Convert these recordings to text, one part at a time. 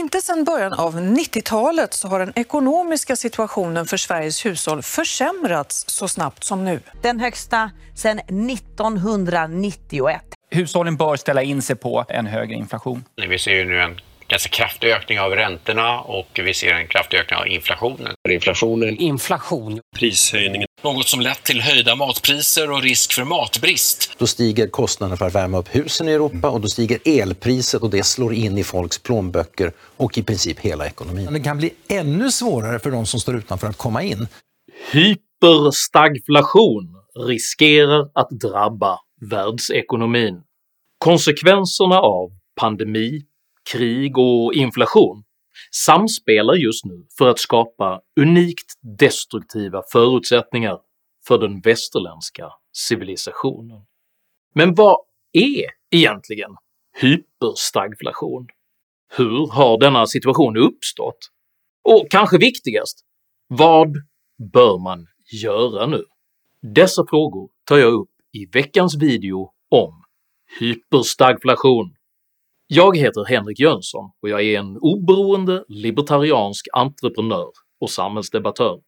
Inte sedan början av 90-talet så har den ekonomiska situationen för Sveriges hushåll försämrats så snabbt som nu. Den högsta sedan 1991. Hushållen bör ställa in sig på en högre inflation. Vi ser ju nu en ganska kraftig ökning av räntorna och vi ser en kraftig ökning av inflationen. Inflationen. Inflation. Prishöjningen. Något som lett till höjda matpriser och risk för matbrist. Då stiger kostnaderna för att värma upp husen i Europa och då stiger elpriset och det slår in i folks plånböcker och i princip hela ekonomin. Det kan bli ännu svårare för de som står utanför att komma in. Hyperstagflation riskerar att drabba världsekonomin. Konsekvenserna av pandemi, krig och inflation samspelar just nu för att skapa unikt destruktiva förutsättningar för den västerländska civilisationen. Men vad är egentligen hyperstagflation? Hur har denna situation uppstått? Och kanske viktigast, vad bör man göra nu? Dessa frågor tar jag upp i veckans video om hyperstagflation. Jag heter Henrik Jönsson och jag är en oberoende libertariansk entreprenör och samhällsdebattör.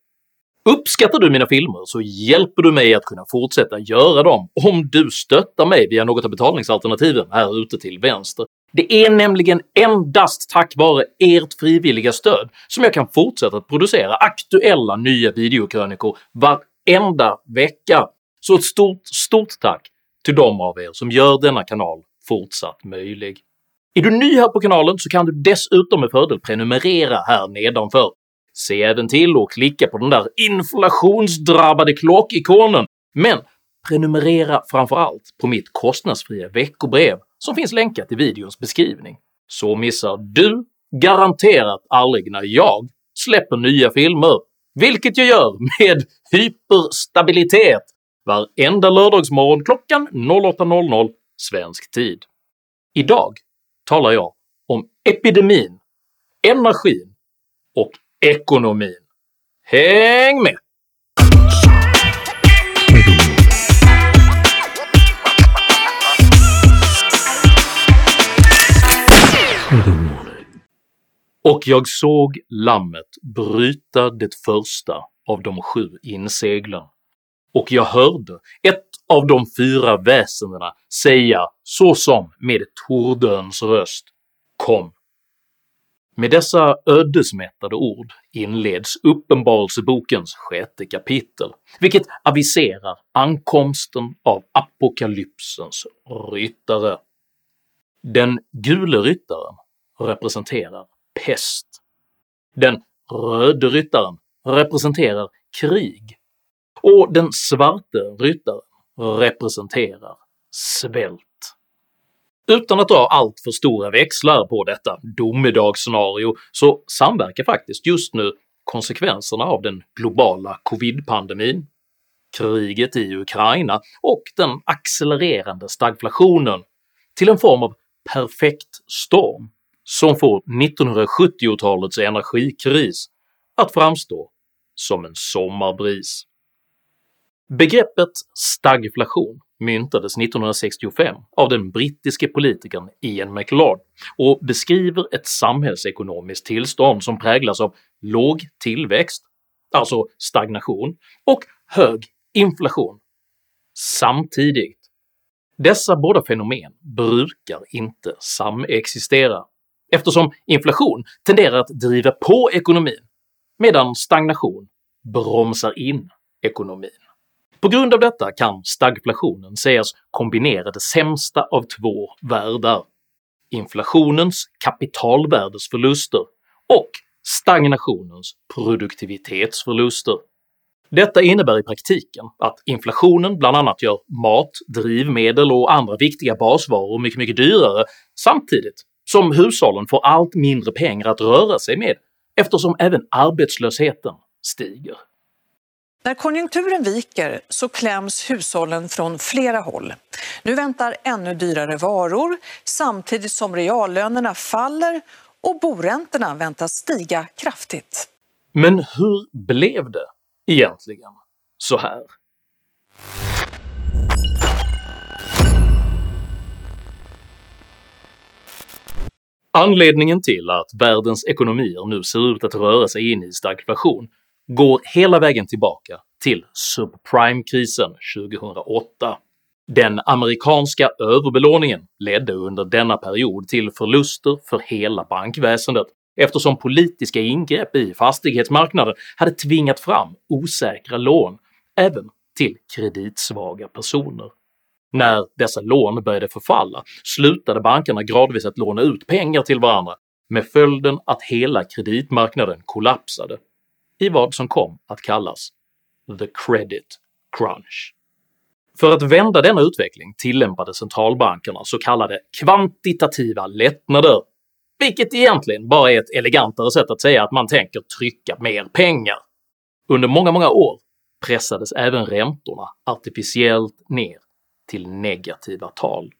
Uppskattar du mina filmer så hjälper du mig att kunna fortsätta göra dem om du stöttar mig via något av betalningsalternativen här ute till vänster. Det är nämligen endast tack vare ert frivilliga stöd som jag kan fortsätta att producera aktuella nya videokrönikor varenda vecka, så ett stort, stort tack till de av er som gör denna kanal fortsatt möjlig. Är du ny här på kanalen så kan du dessutom med fördel prenumerera här nedanför. Se även till att klicka på den där inflationsdrabbade klockikonen, men prenumerera framförallt på mitt kostnadsfria veckobrev som finns länkat i videons beskrivning, så missar du garanterat aldrig när jag släpper nya filmer, vilket jag gör med hyperstabilitet varenda lördagsmorgon klockan 08.00 svensk tid. Idag talar jag om epidemin, energin och ekonomin. Häng med! Och jag såg lammet bryta det första av de sju inseglen, och jag hörde ett av de fyra väsendena säga såsom med Tordöns röst “Kom”. Med dessa ödesmättade ord inleds Uppenbarelsebokens sjätte kapitel, vilket aviserar ankomsten av apokalypsens ryttare. Den gule ryttaren representerar pest. Den röde ryttaren representerar krig och den svarte ryttaren representerar svält. Utan att dra allt för stora växlar på detta domedagsscenario så samverkar faktiskt just nu konsekvenserna av den globala covid-pandemin, kriget i Ukraina och den accelererande stagflationen till en form av perfekt storm som får 1970-talets energikris att framstå som en sommarbris. Begreppet stagflation myntades 1965 av den brittiske politikern Ian McLeod och beskriver ett samhällsekonomiskt tillstånd som präglas av låg tillväxt, alltså stagnation, och hög inflation samtidigt. Dessa båda fenomen brukar inte samexistera eftersom inflation tenderar att driva på ekonomin medan stagnation bromsar in ekonomin. På grund av detta kan stagflationen sägas kombinera det sämsta av två världar – inflationens kapitalvärdesförluster och stagnationens produktivitetsförluster. Detta innebär i praktiken att inflationen bland annat gör mat, drivmedel och andra viktiga basvaror mycket, mycket dyrare samtidigt som hushållen får allt mindre pengar att röra sig med eftersom även arbetslösheten stiger. När konjunkturen viker så kläms hushållen från flera håll. Nu väntar ännu dyrare varor samtidigt som reallönerna faller och boräntorna väntas stiga kraftigt. Men hur blev det egentligen så här? Anledningen till att världens ekonomier nu ser ut att röra sig in i stagflation går hela vägen tillbaka till subprime-krisen 2008. Den amerikanska överbelåningen ledde under denna period till förluster för hela bankväsendet eftersom politiska ingrepp i fastighetsmarknaden hade tvingat fram osäkra lån även till kreditsvaga personer. När dessa lån började förfalla slutade bankerna gradvis att låna ut pengar till varandra med följden att hela kreditmarknaden kollapsade i vad som kom att kallas “the credit crunch”. För att vända denna utveckling tillämpade centralbankerna så kallade kvantitativa lättnader, vilket egentligen bara är ett elegantare sätt att säga att man tänker trycka mer pengar. Under många, många år pressades även räntorna artificiellt ner till negativa tal.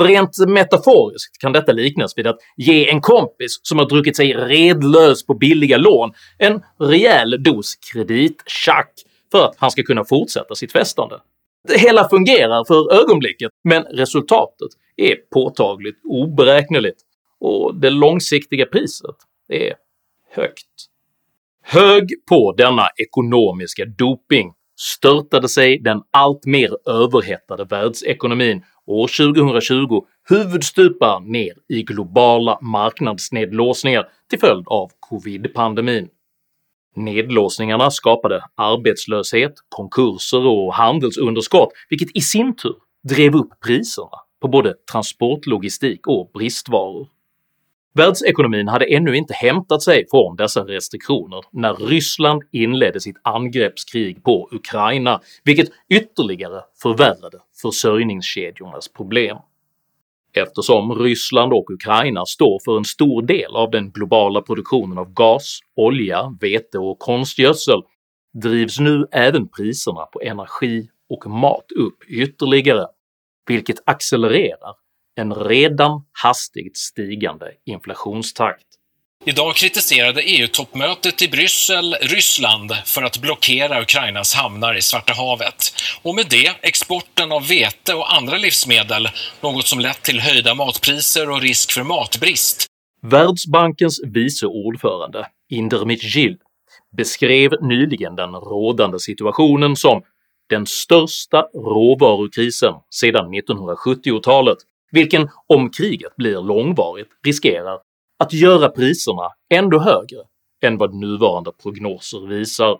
Rent metaforiskt kan detta liknas vid att ge en kompis som har druckit sig redlös på billiga lån en rejäl dos kreditchack för att han ska kunna fortsätta sitt festande. Det hela fungerar för ögonblicket, men resultatet är påtagligt oberäkneligt och det långsiktiga priset är högt. Hög på denna ekonomiska doping störtade sig den allt mer överhettade världsekonomin år 2020 huvudstupa ner i globala marknadsnedlåsningar till följd av covid-pandemin. Nedlåsningarna skapade arbetslöshet, konkurser och handelsunderskott vilket i sin tur drev upp priserna på både transportlogistik och bristvaror. Världsekonomin hade ännu inte hämtat sig från dessa restriktioner när Ryssland inledde sitt angreppskrig på Ukraina, vilket ytterligare förvärrade försörjningskedjornas problem. Eftersom Ryssland och Ukraina står för en stor del av den globala produktionen av gas, olja, vete och konstgödsel drivs nu även priserna på energi och mat upp ytterligare, vilket accelererar en redan hastigt stigande inflationstakt. Idag kritiserade EU-toppmötet i Bryssel Ryssland för att blockera Ukrainas hamnar i Svarta havet och med det exporten av vete och andra livsmedel, något som lett till höjda matpriser och risk för matbrist. Världsbankens vice ordförande Indermit Gil beskrev nyligen den rådande situationen som “den största råvarukrisen sedan 1970-talet” vilken om kriget blir långvarigt riskerar att göra priserna ännu högre än vad nuvarande prognoser visar.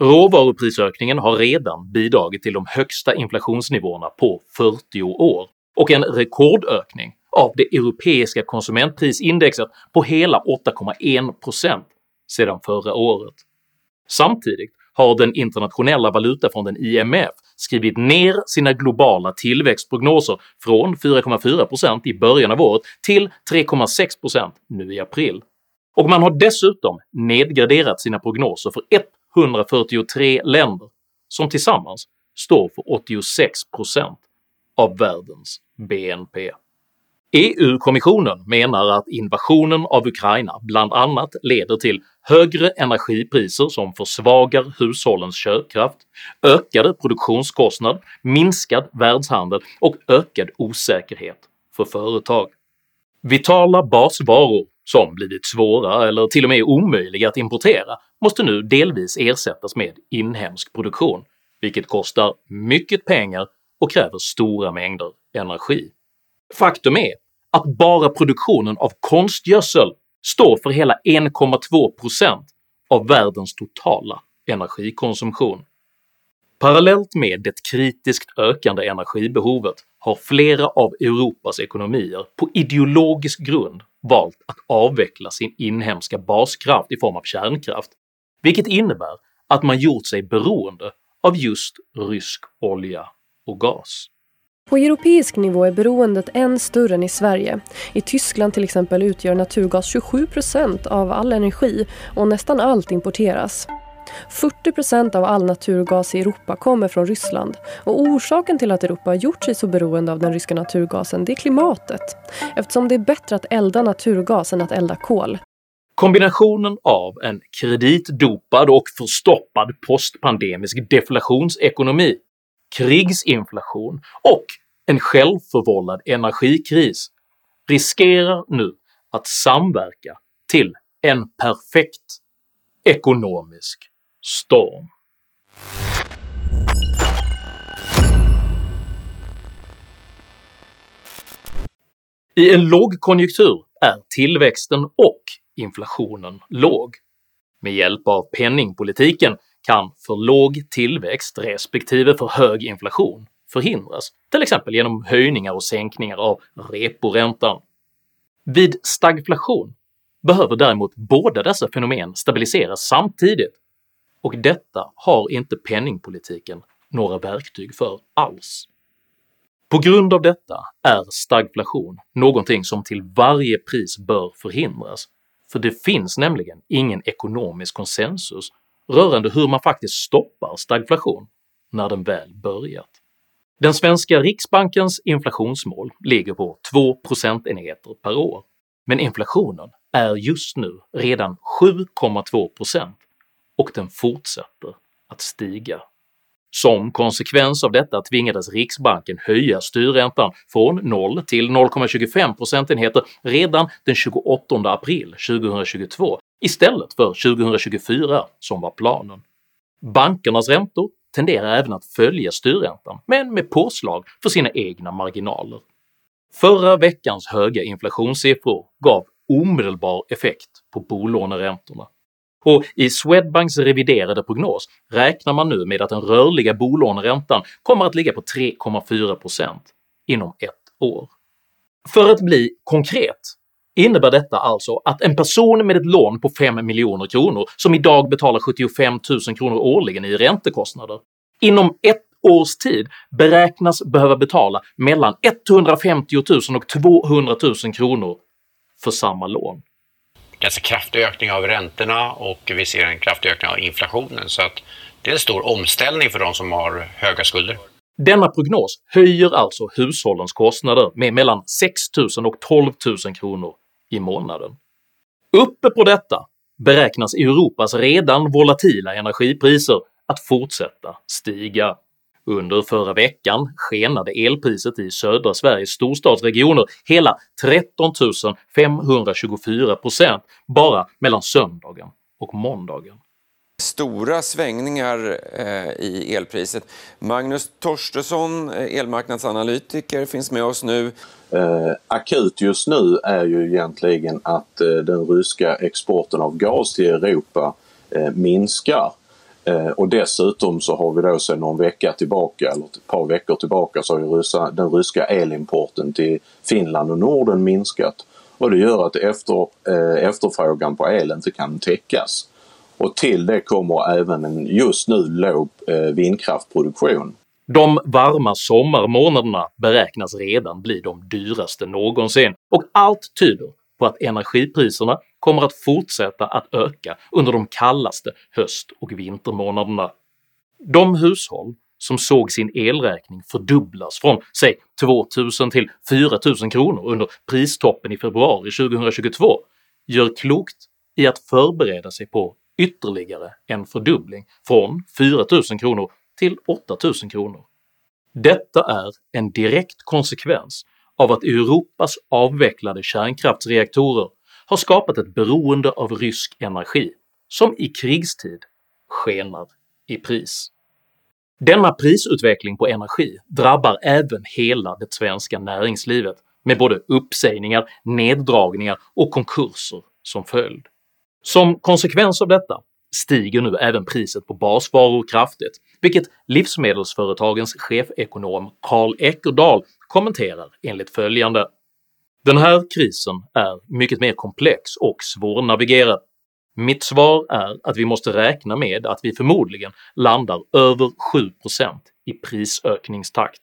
Råvaruprisökningen har redan bidragit till de högsta inflationsnivåerna på 40 år och en rekordökning av det europeiska konsumentprisindexet på hela 8,1% sedan förra året. Samtidigt har den internationella valutafonden IMF skrivit ner sina globala tillväxtprognoser från 4,4% i början av året till 3,6% nu i april, och man har dessutom nedgraderat sina prognoser för 143 länder som tillsammans står för 86% av världens BNP. EU-kommissionen menar att invasionen av Ukraina bland annat leder till högre energipriser som försvagar hushållens köpkraft, ökade produktionskostnader, minskad världshandel och ökad osäkerhet för företag. Vitala basvaror som blivit svåra eller till och med omöjliga att importera måste nu delvis ersättas med inhemsk produktion, vilket kostar mycket pengar och kräver stora mängder energi. Faktum är att bara produktionen av konstgödsel står för hela 1,2% av världens totala energikonsumtion. Parallellt med det kritiskt ökande energibehovet har flera av Europas ekonomier på ideologisk grund valt att avveckla sin inhemska baskraft i form av kärnkraft, vilket innebär att man gjort sig beroende av just rysk olja och gas. På europeisk nivå är beroendet än större än i Sverige. I Tyskland till exempel utgör naturgas 27% av all energi och nästan allt importeras. 40% av all naturgas i Europa kommer från Ryssland. Och orsaken till att Europa har gjort sig så beroende av den ryska naturgasen det är klimatet. Eftersom det är bättre att elda naturgas än att elda kol. Kombinationen av en kreditdopad och förstoppad postpandemisk deflationsekonomi krigsinflation och en självförvållad energikris riskerar nu att samverka till en perfekt ekonomisk storm. I en lågkonjunktur är tillväxten och inflationen låg. Med hjälp av penningpolitiken kan för låg tillväxt respektive för hög inflation förhindras, till exempel genom höjningar och sänkningar av reporäntan. Vid stagflation behöver däremot båda dessa fenomen stabiliseras samtidigt, och detta har inte penningpolitiken några verktyg för alls. På grund av detta är stagflation någonting som till varje pris bör förhindras, för det finns nämligen ingen ekonomisk konsensus rörande hur man faktiskt stoppar stagflation när den väl börjat. Den svenska riksbankens inflationsmål ligger på 2 procentenheter per år, men inflationen är just nu redan 7,2% och den fortsätter att stiga. Som konsekvens av detta tvingades riksbanken höja styrräntan från 0 till 0,25 procentenheter redan den 28 april 2022 istället för 2024 som var planen. Bankernas räntor tenderar även att följa styrräntan, men med påslag för sina egna marginaler. Förra veckans höga inflationssiffror gav omedelbar effekt på bolåneräntorna, och i Swedbanks reviderade prognos räknar man nu med att den rörliga bolåneräntan kommer att ligga på 3,4% inom ett år. För att bli konkret innebär detta alltså att en person med ett lån på 5 miljoner kronor som idag betalar 75 000 kronor årligen i räntekostnader inom ett års tid beräknas behöva betala mellan 150 000 och 200 000 kronor för samma lån. Ganska kraftig ökning av räntorna och vi ser en kraftig ökning av inflationen så att det är en stor omställning för de som har höga skulder. Denna prognos höjer alltså hushållens kostnader med mellan 6 000 och 12 000 kronor i månaden. Uppe på detta beräknas Europas redan volatila energipriser att fortsätta stiga. Under förra veckan skenade elpriset i södra Sveriges storstadsregioner hela 13 524% bara mellan söndagen och måndagen. Stora svängningar eh, i elpriset. Magnus Torstensson, eh, elmarknadsanalytiker, finns med oss nu. Eh, akut just nu är ju egentligen att eh, den ryska exporten av gas till Europa eh, minskar. Eh, och dessutom så har vi då sedan någon vecka tillbaka, eller ett par veckor tillbaka, så har ju ryssa, den ryska elimporten till Finland och Norden minskat. Och det gör att efter, eh, efterfrågan på el inte kan täckas. Och till det kommer även en just nu låg eh, vindkraftproduktion. De varma sommarmånaderna beräknas redan bli de dyraste någonsin och allt tyder på att energipriserna kommer att fortsätta att öka under de kallaste höst och vintermånaderna. De hushåll som såg sin elräkning fördubblas från säg 2000 till 4000 kronor under pristoppen i februari 2022 gör klokt i att förbereda sig på ytterligare en fördubbling från 4000 kronor till 8000 kronor. Detta är en direkt konsekvens av att Europas avvecklade kärnkraftsreaktorer har skapat ett beroende av rysk energi som i krigstid skenar i pris. Denna prisutveckling på energi drabbar även hela det svenska näringslivet med både uppsägningar, neddragningar och konkurser som följd. Som konsekvens av detta stiger nu även priset på basvaror kraftigt, vilket livsmedelsföretagens chefekonom Carl Eckerdal kommenterar enligt följande “Den här krisen är mycket mer komplex och svårnavigerad. Mitt svar är att vi måste räkna med att vi förmodligen landar över 7% i prisökningstakt.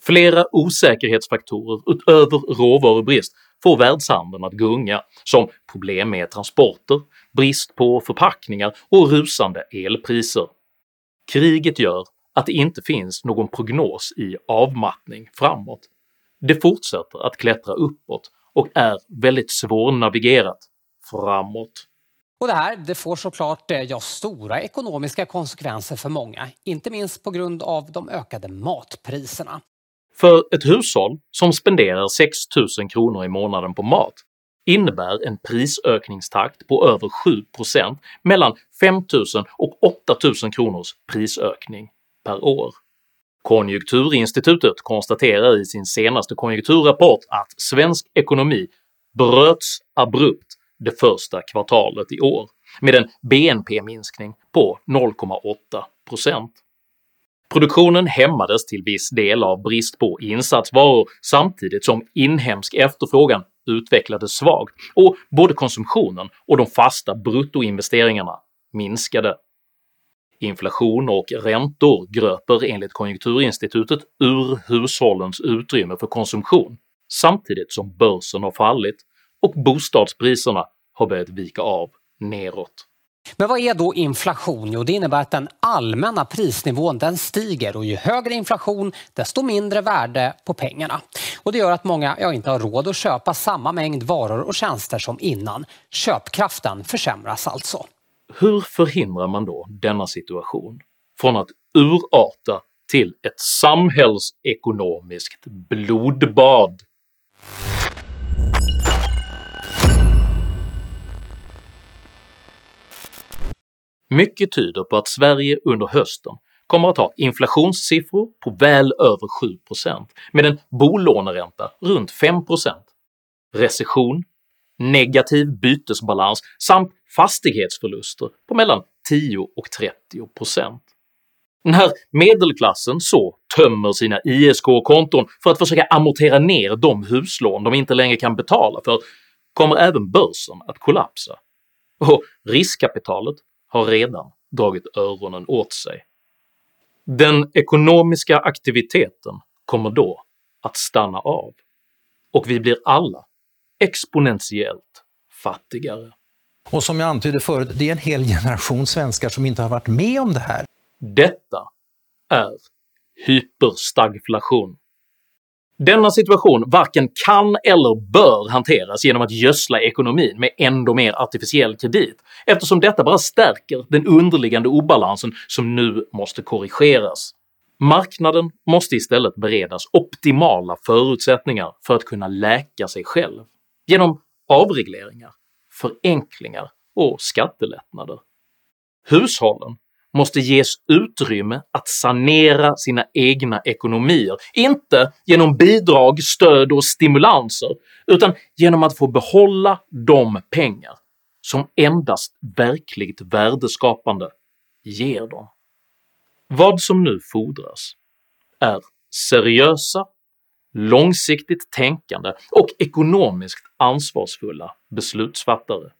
Flera osäkerhetsfaktorer utöver råvarubrist får världshandeln att gunga, som problem med transporter, brist på förpackningar och rusande elpriser. Kriget gör att det inte finns någon prognos i avmattning framåt. Det fortsätter att klättra uppåt och är väldigt svårnavigerat framåt. Och det här det får såklart eh, ja, stora ekonomiska konsekvenser för många, inte minst på grund av de ökade matpriserna. För ett hushåll som spenderar 6 000 kronor i månaden på mat innebär en prisökningstakt på över 7% mellan 5000 och 8000 kronors prisökning per år. Konjunkturinstitutet konstaterar i sin senaste konjunkturrapport att svensk ekonomi bröts abrupt det första kvartalet i år med en BNP-minskning på 0,8%. Produktionen hämmades till viss del av brist på insatsvaror samtidigt som inhemsk efterfrågan utvecklades svagt och både konsumtionen och de fasta bruttoinvesteringarna minskade. Inflation och räntor gröper enligt konjunkturinstitutet ur hushållens utrymme för konsumtion samtidigt som börsen har fallit och bostadspriserna har börjat vika av neråt. Men vad är då inflation? Jo, det innebär att den allmänna prisnivån den stiger och ju högre inflation desto mindre värde på pengarna. Och det gör att många ja, inte har råd att köpa samma mängd varor och tjänster som innan. Köpkraften försämras alltså. Hur förhindrar man då denna situation från att urarta till ett samhällsekonomiskt blodbad? Mycket tyder på att Sverige under hösten kommer att ha inflationssiffror på väl över 7% med en bolåneränta runt 5%, recession, negativ bytesbalans samt fastighetsförluster på mellan 10 och 30%. När medelklassen så tömmer sina ISK-konton för att försöka amortera ner de huslån de inte längre kan betala för kommer även börsen att kollapsa, och riskkapitalet har redan dragit öronen åt sig. Den ekonomiska aktiviteten kommer då att stanna av, och vi blir alla exponentiellt fattigare. Och som jag antydde förut, det är en hel generation svenskar som inte har varit med om det här. Detta är hyperstagflation. Denna situation varken kan eller bör hanteras genom att gödsla ekonomin med ändå mer artificiell kredit eftersom detta bara stärker den underliggande obalansen som nu måste korrigeras. Marknaden måste istället beredas optimala förutsättningar för att kunna läka sig själv genom avregleringar, förenklingar och skattelättnader. Hushållen måste ges utrymme att sanera sina egna ekonomier, inte genom bidrag, stöd och stimulanser utan genom att få behålla de pengar som endast verkligt värdeskapande ger dem. Vad som nu fordras är seriösa, långsiktigt tänkande och ekonomiskt ansvarsfulla beslutsfattare.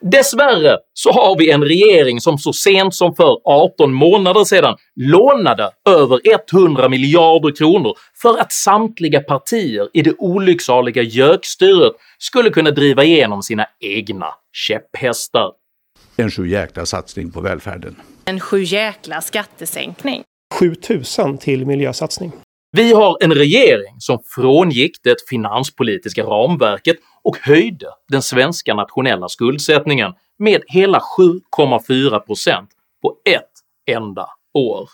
Dessvärre så har vi en regering som så sent som för 18 månader sedan lånade över 100 miljarder kronor för att samtliga partier i det olycksaliga gökstyret skulle kunna driva igenom sina egna käpphästar. En sjujäkla satsning på välfärden. En sjujäkla skattesänkning. 7000 till miljösatsning. Vi har en regering som frångick det finanspolitiska ramverket och höjde den svenska nationella skuldsättningen med hela 7,4% på ett enda år.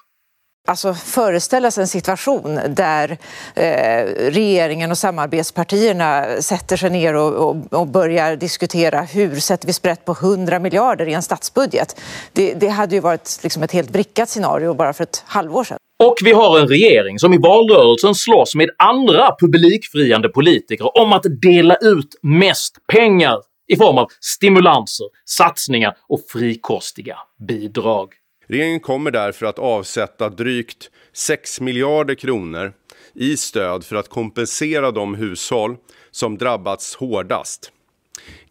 Alltså föreställa sig en situation där eh, regeringen och samarbetspartierna sätter sig ner och, och, och, börjar diskutera hur sätter vi sprätt på 100 miljarder i en statsbudget. Det, det hade ju varit liksom ett helt vrickat scenario bara för ett halvår sedan. Och vi har en regering som i valrörelsen slåss med andra publikfriande politiker om att dela ut mest pengar i form av stimulanser, satsningar och frikostiga bidrag. Regeringen kommer därför att avsätta drygt 6 miljarder kronor i stöd för att kompensera de hushåll som drabbats hårdast.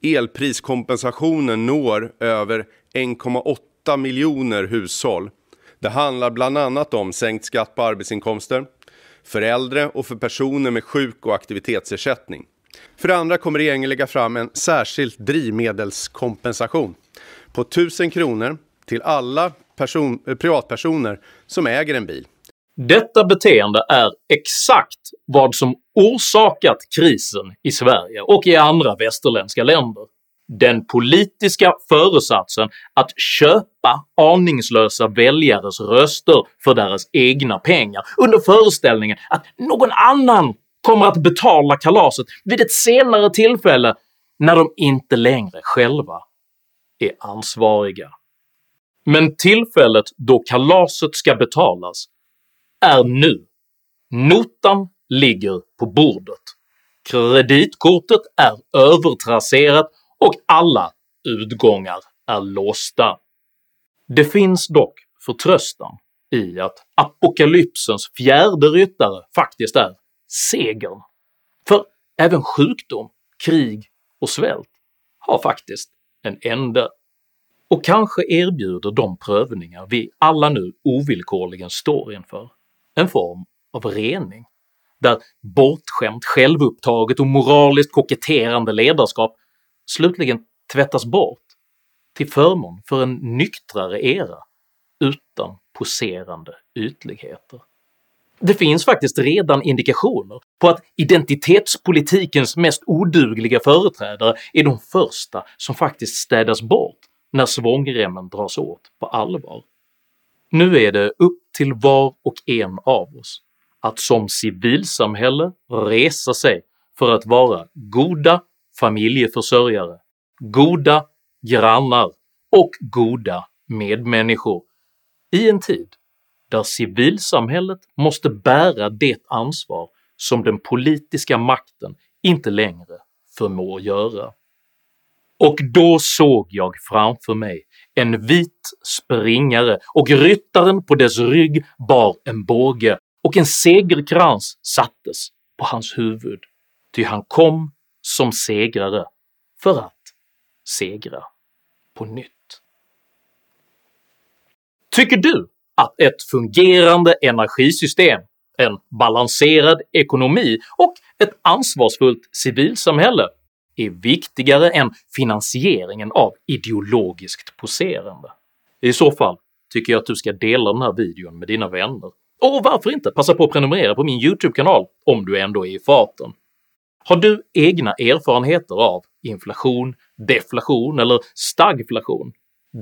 Elpriskompensationen når över 1,8 miljoner hushåll. Det handlar bland annat om sänkt skatt på arbetsinkomster, för äldre och för personer med sjuk och aktivitetsersättning. För det andra kommer regeringen lägga fram en särskild drivmedelskompensation på 1000 kronor till alla person, privatpersoner som äger en bil. Detta beteende är exakt vad som orsakat krisen i Sverige och i andra västerländska länder. Den politiska föresatsen att köpa aningslösa väljares röster för deras egna pengar under föreställningen att någon annan kommer att betala kalaset vid ett senare tillfälle när de inte längre själva är ansvariga. Men tillfället då kalaset ska betalas är nu. Notan ligger på bordet, kreditkortet är övertrasserat och alla utgångar är låsta. Det finns dock förtröstan i att apokalypsens fjärde ryttare faktiskt är segern. För även sjukdom, krig och svält har faktiskt en ände. Och kanske erbjuder de prövningar vi alla nu ovillkorligen står inför en form av rening, där bortskämt, självupptaget och moraliskt koketterande ledarskap slutligen tvättas bort till förmån för en nyktrare era utan poserande ytligheter. Det finns faktiskt redan indikationer på att identitetspolitikens mest odugliga företrädare är de första som faktiskt städas bort när svångremmen dras åt på allvar. Nu är det upp till var och en av oss att som civilsamhälle resa sig för att vara goda familjeförsörjare, goda grannar och goda medmänniskor i en tid där civilsamhället måste bära det ansvar som den politiska makten inte längre förmår göra. Och då såg jag framför mig en vit springare och ryttaren på dess rygg bar en båge och en segerkrans sattes på hans huvud, ty han kom som segrare för att segra på nytt. Tycker du att ett fungerande energisystem, en balanserad ekonomi och ett ansvarsfullt civilsamhälle är viktigare än finansieringen av ideologiskt poserande. I så fall tycker jag att du ska dela den här videon med dina vänner. Och varför inte passa på att prenumerera på min YouTube-kanal om du ändå är i farten. Har du egna erfarenheter av inflation, deflation eller stagflation?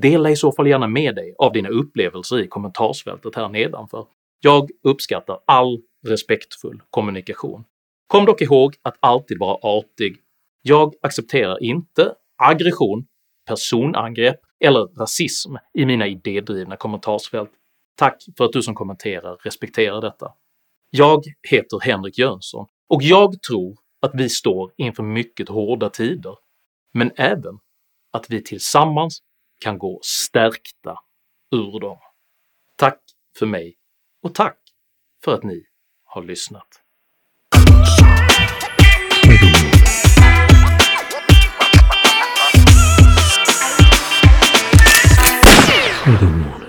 Dela i så fall gärna med dig av dina upplevelser i kommentarsfältet här nedanför. Jag uppskattar all respektfull kommunikation. Kom dock ihåg att alltid vara artig. Jag accepterar inte aggression, personangrepp eller rasism i mina idédrivna kommentarsfält. Tack för att du som kommenterar respekterar detta. Jag heter Henrik Jönsson och jag tror att vi står inför mycket hårda tider, men även att vi tillsammans kan gå stärkta ur dem. Tack för mig och tack för att ni har lyssnat. Good.